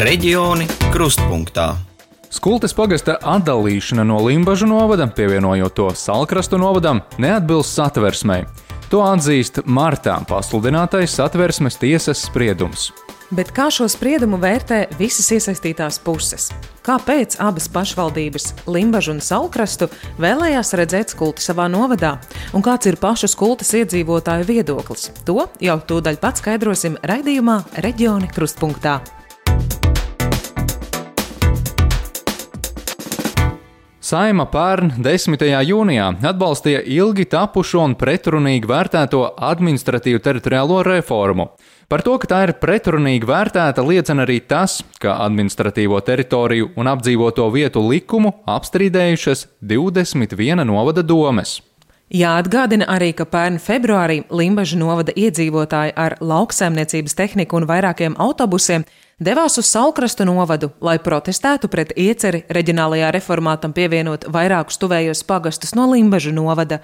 Reģioni krustpunktā. Skultes pagasta atdalīšana no Limbaģa novada, pievienojot to Salkrastu novadam, neatbilst satversmei. To atzīst martā pasludinātais satversmes tiesas spriedums. Bet kā šo spriedumu vērtē visas iesaistītās puses? Kāpēc abas pašvaldības, Limbaģa un Salkrastu, vēlējās redzēt skulti savā novadā? Un kāds ir pašu skultas iedzīvotāju viedoklis? To jau tūdaļ pat skaidrosim raidījumā Reģioni Krustpunktā. Saima pērn 10. jūnijā atbalstīja ilgi tapušo un pretrunīgi vērtēto administratīvu teritoriālo reformu. Par to, ka tā ir pretrunīgi vērtēta, liecina arī tas, ka administratīvo teritoriju un apdzīvoto vietu likumu apstrīdējušas 21 novada domes. Jāatgādina arī, ka pērn februārī Limbaģa novada iedzīvotāji ar lauksaimniecības tehniku un vairākiem autobusiem devās uz Salkrastu novadu, lai protestētu pret ieceri reģionālajā reformātam pievienot vairākus tuvējos pagastus no Limbažu novada.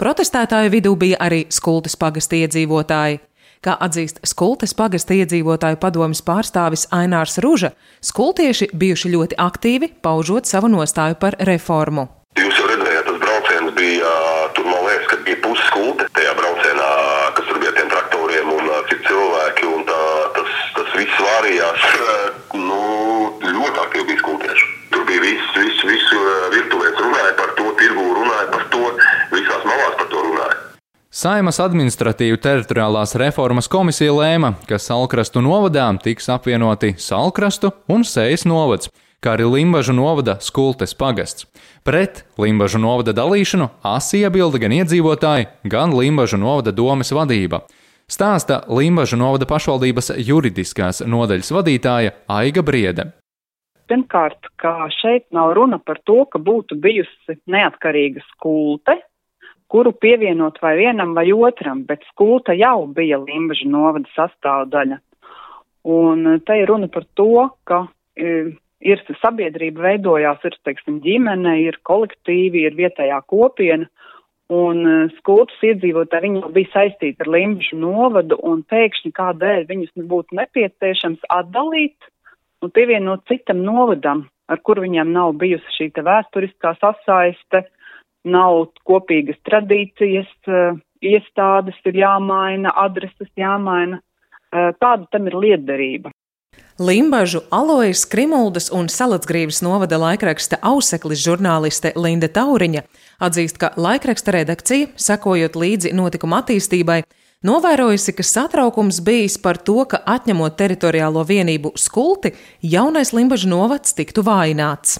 Protestētāju vidū bija arī Skultes pagasta iedzīvotāji. Kā atzīst Skultes pagasta iedzīvotāju padomas pārstāvis Ainārs Ruža, skultieši bijuši ļoti aktīvi, paužot savu nostāju par reformu. Jūs jau redzējāt, tas brauciens bija, tur man liekas, ka bija puses skulte tajā braucienā, nu, ļoti aktīvi bija skultieši. Tur bija viss, viss, viss virtuvēs runāja par to, tirgu runāja par to, visās malās par to runāja. Saimas administratīvu teritoriālās reformas komisija lēma, ka Salkrastu novadām tiks apvienoti Salkrastu un Sejas novads, kā arī Limbažu novada Skultes pagasts. Pret Limbažu novada dalīšanu asi iebilda gan iedzīvotāji, gan Limbažu novada domes vadība. Stāsta Limbažu novada pašvaldības juridiskās nodaļas vadītāja Aiga Briede. Pirmkārt, ka šeit nav runa par to, ka būtu bijusi neatkarīga skulte, kuru pievienot vai vienam vai otram, bet skulta jau bija Limbaža novada sastāvdaļa. Un te ir runa par to, ka e, ir sabiedrība veidojās, ir, teiksim, ģimene, ir kolektīvi, ir vietējā kopiena, un e, skultas iedzīvotāji viņi jau bija saistīti ar Limbažu novadu, un pēkšņi kādēļ viņus būtu nepieciešams atdalīt un pievienot citam novadam, ar kur viņiem nav bijusi šī vēsturiskā sasaiste, nav kopīgas tradīcijas, eh, iestādes ir jāmaina, adreses jāmaina. Eh, kāda tam ir liederība? Limbažu, Alojas, Krimuldas un Salacgrības novada laikraksta auseklis žurnāliste Linda Tauriņa atzīst, ka laikraksta redakcija, sekojot līdzi notikuma attīstībai, novērojusi, ka satraukums bijis par to, ka atņemot teritoriālo vienību skulti, jaunais Limbažu novads tiktu vājināts.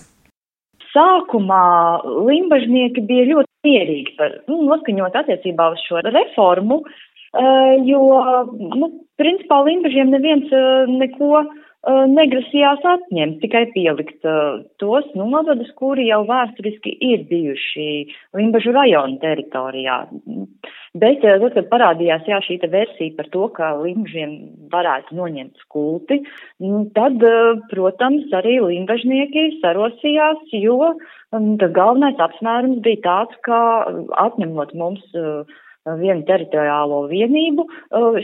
Sākumā limbažnieki bija ļoti mierīgi par nu, noskaņot attiecībā uz šo reformu, uh, jo, nu, principā limbažiem neviens uh, neko negrasījās atņemt, tikai pielikt tos novadus, kuri jau vēsturiski ir bijuši Limbažu rajonu teritorijā. Bet tad, kad parādījās jā, šī versija par to, ka limbažiem varētu noņemt skulti, nu, tad, protams, arī limbažnieki sarosījās, jo tas galvenais apsvērums bija tāds, ka atņemot mums uh, vienu teritoriālo vienību,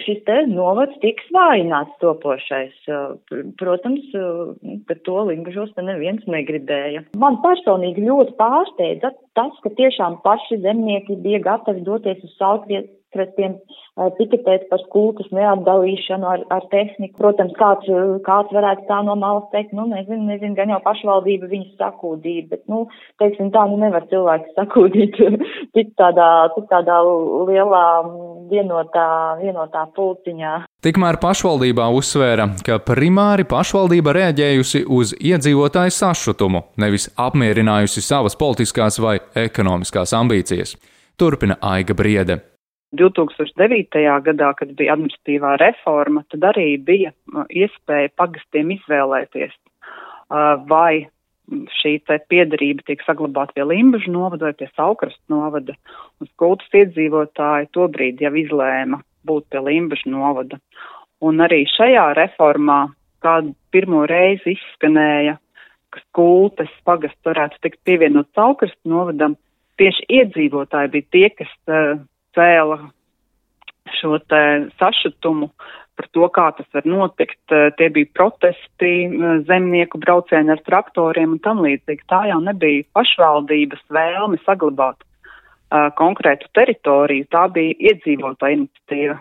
šis te novads tiks vājināts topošais. Protams, par to Lingažos te neviens negribēja. Man personīgi ļoti pārsteidza tas, ka tiešām paši zemnieki bija gatavi doties uz sautviet krastiem piketēt par skultas neatdalīšanu ar, ar tehniku. Protams, kāds, kāds varētu tā no malas teikt, nu, nezinu, nezinu, gan jau pašvaldība viņus sakūdīja, bet, nu, teiksim tā, nu, nevar cilvēks sakūdīt tik tādā, tik tādā lielā vienotā, vienotā pulciņā. Tikmēr pašvaldībā uzsvēra, ka primāri pašvaldība reaģējusi uz iedzīvotāju sašutumu, nevis apmierinājusi savas politiskās vai ekonomiskās ambīcijas. Turpina Aiga Briede. 2009. gadā, kad bija administratīvā reforma, tad arī bija uh, iespēja pagastiem izvēlēties, uh, vai šī piedarība tiek saglabāta pie Limbažu novada vai pie Saukrastu novada. Un skultas iedzīvotāji tobrīd jau izlēma būt pie Limbažu novada. Un arī šajā reformā, kad pirmo reizi izskanēja, ka skultas pagasts varētu tikt pievienot Saukrastu novadam, tieši iedzīvotāji bija tie, kas uh, cēla šo sašutumu par to, kā tas var notikt. Tie bija protesti, zemnieku braucieni ar traktoriem un tam līdzīgi. Tā jau nebija pašvaldības vēlme saglabāt uh, konkrētu teritoriju, tā bija iedzīvotāja iniciatīva.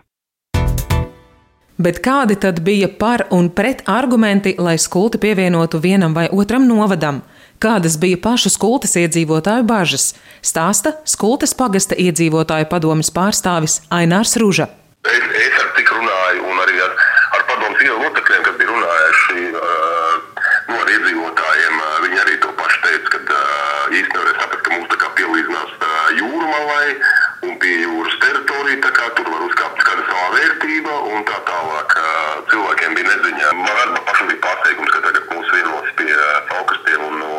Bet kādi tad bija par un pret argumenti, lai skulti pievienotu vienam vai otram novadam? Kādas bija pašu skultas iedzīvotāju bažas? Stāsta skultas pagasta iedzīvotāju padomas pārstāvis Ainārs Ruža. Es, es ar tik runāju, un arī ar, ar padomus ielu locekļiem, kas bija runājuši uh, no iedzīvotājiem, uh, viņi arī to pašu teica, ka uh, īstenībā nevarēs saprast, ka mums tā kā pielīdzinās uh, jūrmalai un pie jūras teritorija, tā kā tur var uzkāpt kāda savā vērtība un tā tālāk. Cilvēkiem bija neziņa. Man arī pašam bija pārsteigums, ka tagad mūs vienos pie augstiem un, un,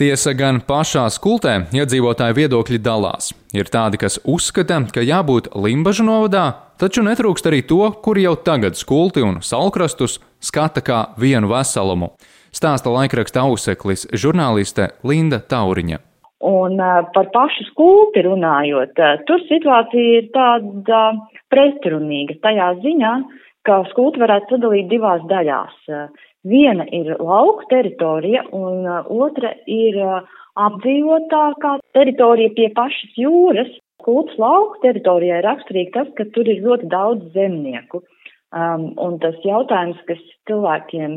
Tiesa gan pašā skultē iedzīvotāju viedokļi dalās. Ir tādi, kas uzskata, ka jābūt Limbaģa novadā, taču netrūkst arī to, kuri jau tagad skulti un salkrastus skata kā vienu veselumu. Stāsta laikraksta auseklis žurnāliste Linda Tauriņa. Un par pašu skulti runājot, tur situācija ir tāda pretrunīga tajā ziņā, ka skulti varētu sadalīt divās daļās. Viena ir lauka teritorija, un uh, otra ir uh, apdzīvotākā teritorija pie pašas jūras. Kultas lauka teritorijai raksturīgi tas, ka tur ir ļoti daudz zemnieku. Um, un tas jautājums, kas cilvēkiem,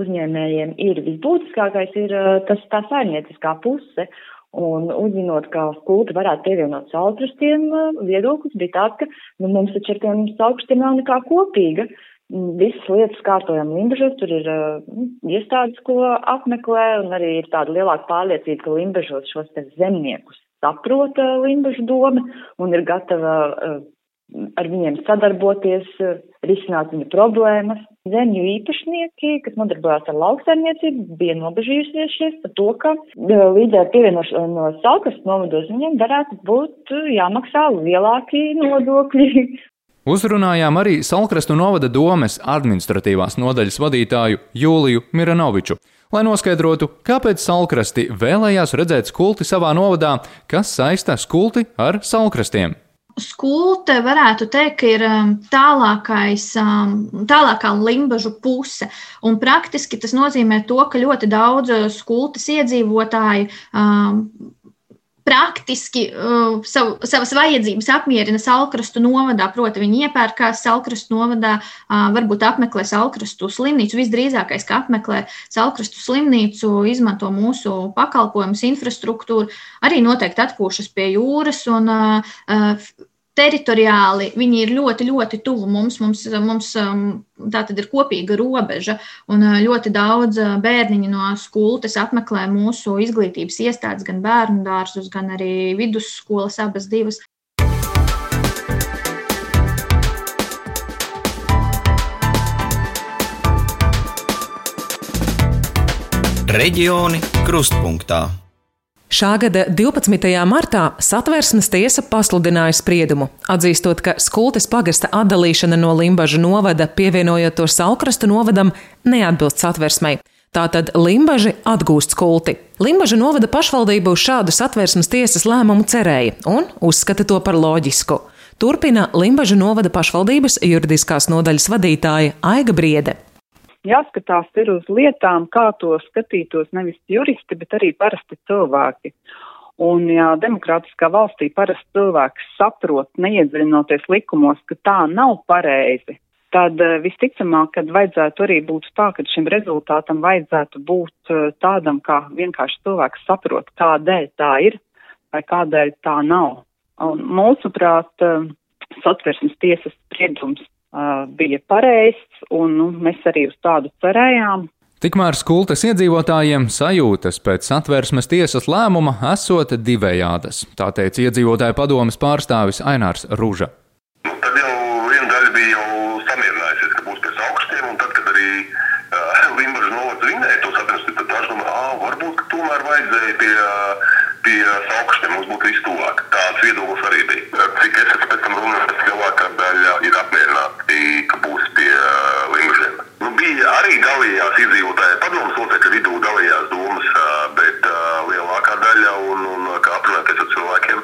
uzņēmējiem ir visbūtiskākais, ir uh, tas tā saimnieciskā puse. Un uzzinot, ka skulti varētu pievienot saukrastiem, viedoklis bija tāds, ka nu, mums taču ar tiem saukrastiem nav nekā kopīga. Uh, Visas lietas kārtojam Limbažos, tur ir uh, iestādes, ko apmeklē, un arī ir tāda lielāka pārliecība, ka Limbažos šos te zemniekus saprota uh, Limbažu doma un ir gatava uh, ar viņiem sadarboties, uh, risināt viņu problēmas. Zemju īpašnieki, kas nodarbojās ar lauksaimniecību, bija nobežījušies par to, ka uh, līdz ar pievienošanu no salkas novados viņiem varētu būt uh, jāmaksā lielāki nodokļi Uzrunājām arī Salkrastu novada domes administratīvās nodaļas vadītāju Jūliju Miranoviču, lai noskaidrotu, kāpēc Salkrasti vēlējās redzēt skulti savā novadā, kas saista skulti ar salkrastiem. Skulte varētu teikt, ir um, tālākais, um, tālākā limbažu puse. Un praktiski tas nozīmē to, ka ļoti daudz skultas iedzīvotāji um, praktiski uh, savu, savas vajadzības apmierina Salkrastu novadā, proti, viņi iepērkās Salkrastu novadā, uh, varbūt apmeklē Salkrastu slimnīcu, visdrīzākais, ka apmeklē Salkrastu slimnīcu, izmanto mūsu pakalpojumus, infrastruktūru, arī noteikti atpūšas pie jūras un uh, uh teritoriāli viņi ir ļoti, ļoti tuvu mums. Mums, mums um, tā tad ir kopīga robeža, un uh, ļoti daudz uh, bērniņu no skultes apmeklē mūsu izglītības iestādes, gan bērnu dārzus, gan arī vidusskolas, abas divas. Reģioni krustpunktā. Šā gada 12. martā satversmes tiesa pasludināja spriedumu, atzīstot, ka skultes pagasta atdalīšana no Limbaža novada, pievienojot to Salkrastu novadam, neatbilst satversmei. Tātad Limbaži atgūst skulti. Limbaža novada pašvaldība uz šādu satversmes tiesas lēmumu cerēja un uzskata to par loģisku. Turpina Limbaža novada pašvaldības juridiskās nodaļas vadītāja Aiga Briede jāskatās ir uz lietām, kā to skatītos nevis juristi, bet arī parasti cilvēki. Un, ja demokrātiskā valstī parasti cilvēks saprot, neiedziļinoties likumos, ka tā nav pareizi, tad uh, visticamāk, kad vajadzētu arī būt tā, ka šim rezultātam vajadzētu būt uh, tādam, kā vienkārši cilvēks saprot, kādēļ tā ir vai kādēļ tā nav. Un mūsuprāt, uh, satversmes tiesas spriedums bija pareizs, un nu, mēs arī uz tādu cerējām. Tikmēr skultes iedzīvotājiem sajūtas pēc satversmes tiesas lēmuma esot divējādas, tā teica iedzīvotāju padomas pārstāvis Ainārs Rūža. Tad jau viena daļa bija jau samierinājusies, ka būs pēc augstiem, un tad, kad arī uh, Limbaģa novads vinēja to satversmi, tad daži domā, ah, varbūt, tomēr vajadzēja pie, pie augstiem mums būt vistuvāk. Tāds ir apmierināti, ka būs pie uh, Limžiem. Nu, bija arī dalījās izdzīvotāji padomus locekļu vidū dalījās domas, uh, bet uh, lielākā daļa un, un kā aprunāties ar cilvēkiem,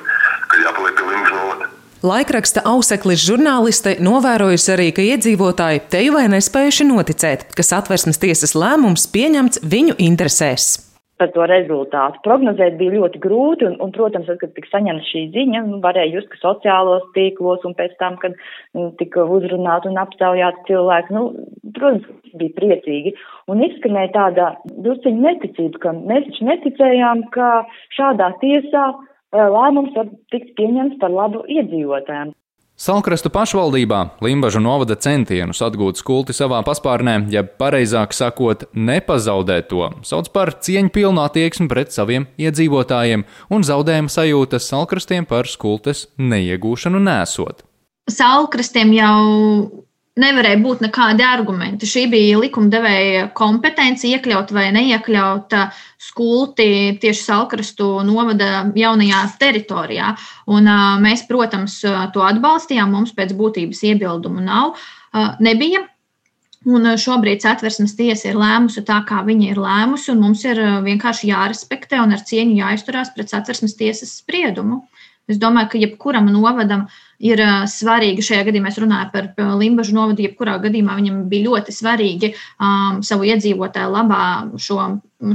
ka jāpaliek pie Limžu novada. Laikraksta auseklis žurnāliste novērojusi arī, ka iedzīvotāji te jau vai nespējuši noticēt, ka satversmes tiesas lēmums pieņemts viņu interesēs par to rezultātu. Prognozēt bija ļoti grūti, un, un protams, tad, kad tika saņemta šī ziņa, nu, varēja just, ka sociālos tīklos un pēc tam, kad nu, tika uzrunāti un aptaujāti cilvēki, nu, protams, bija priecīgi. Un izskanēja tāda drusciņa neticība, ka mēs taču neticējām, ka šādā tiesā eh, lēmums var tikt pieņemts par labu iedzīvotājiem. Salkrastu pašvaldībā Limbažu novada centienus atgūt skulti savā paspārnē, ja pareizāk sakot, nepazaudēt to, sauc par cieņpilnu attieksmi pret saviem iedzīvotājiem un zaudējuma sajūtas salkrastiem par skultes neiegūšanu nesot. Salkrastiem jau nevarēja būt nekādi argumenti. Šī bija likumdevēja kompetence iekļaut vai neiekļaut skulti tieši Salkrastu novada jaunajā teritorijā. Un mēs, protams, to atbalstījām. Mums pēc būtības iebildumu nav. Nebija. Un šobrīd satversmes tiesa ir lēmusi tā, kā viņa ir lēmusi, un mums ir vienkārši jārespektē un ar cieņu jāizturās pret satversmes tiesas spriedumu. Es domāju, ka jebkuram novadam uh, ir svarīgi. Šajā gadījumā mēs runājam par Limbaģu novadu. Jebkurā gadījumā viņam bija ļoti svarīgi um, savu iedzīvotāju labā šo,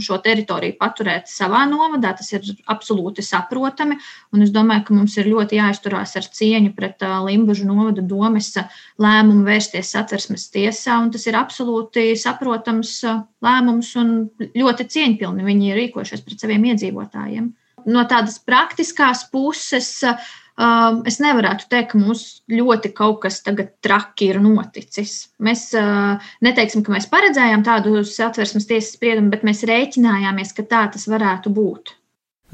šo teritoriju paturēt savā novadā. Tas ir absolūti saprotami. Un es domāju, ka mums ir ļoti jāizturās ar cieņu pret uh, Limbaģu novada domes lēmumu vērsties satversmes tiesā. Tas ir absolūti saprotams lēmums un ļoti cieņpilni viņi ir rīkojušies pret saviem iedzīvotājiem. No tādas praktiskās puses. Um, es nevarētu teikt, ka mums ļoti kaut kas tagad traki ir noticis. Mēs uh, neteiksim, ka mēs paredzējām tādu satversmes tiesas spriedumu, bet mēs rēķinājāmies, ka tā tas varētu būt.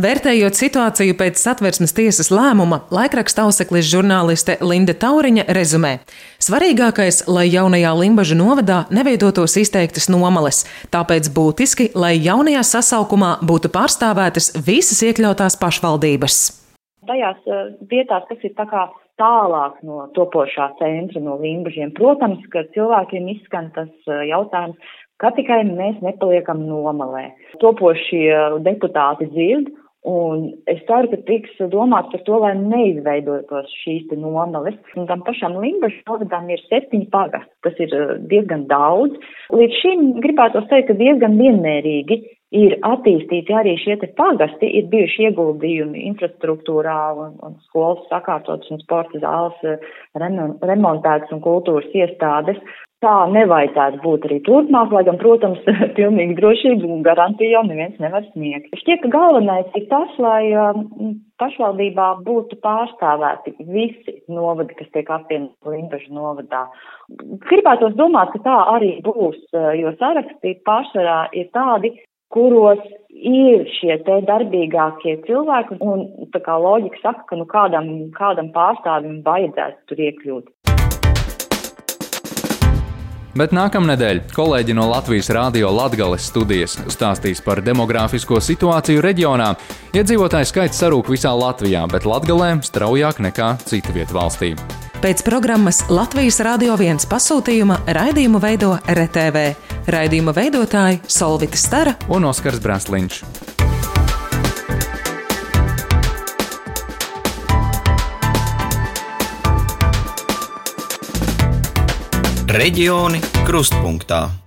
Vērtējot situāciju pēc satversmes tiesas lēmuma, laikraksta auseklis žurnāliste Linda Tauriņa rezumē: Svarīgākais, lai jaunajā Limbaģa novadā neveidotos izteiktas nomales, tāpēc būtiski, lai jaunajā sasaukumā būtu pārstāvētas visas iekļautās pašvaldības tajās uh, vietās, kas ir tā kā tālāk no topošā centra, no limbažiem. Protams, ka cilvēkiem izskan tas uh, jautājums, ka tikai mēs nepaliekam nomalē. Topošie deputāti dzird, un es ceru, ka tiks domāts par to, lai neizveidotos šīs te nomales. Un tam pašam limbažu novadām ir septiņi pagasti, tas ir uh, diezgan daudz. Līdz šim gribētu teikt, ka diezgan vienmērīgi ir attīstīti arī šie te pagasti, ir bijuši ieguldījumi infrastruktūrā un, un skolas sakārtotas un sporta zāles eh, remontētas un kultūras iestādes. Tā nevajadzētu būt arī turpmāk, lai gan, protams, pilnīgi drošību un garantiju jau neviens nevar sniegt. Šķiet, ka galvenais ir tas, lai um, pašvaldībā būtu pārstāvēti visi novadi, kas tiek apvienoti Limbažu novadā. Gribētos domāt, ka tā arī būs, eh, jo saraksti pārsvarā ir tādi, kuros ir šie te darbīgākie cilvēki, un tā kā loģika saka, ka nu kādam, kādam pārstāvim vajadzētu tur iekļūt. Bet nākamnedēļ kolēģi no Latvijas Rādio Latvijas studijas stāstīs par demogrāfisko situāciju reģionā. Iedzīvotāju skaits sarūk visā Latvijā, bet Latvijā straujāk nekā citu vietu valstī. Pēc programmas Latvijas Rādio 1 pasūtījuma raidījumu veido RTV. Raidījuma veidotāji Solvita Stara un Oskars Brānsliņš. Reģioni krustpunktā.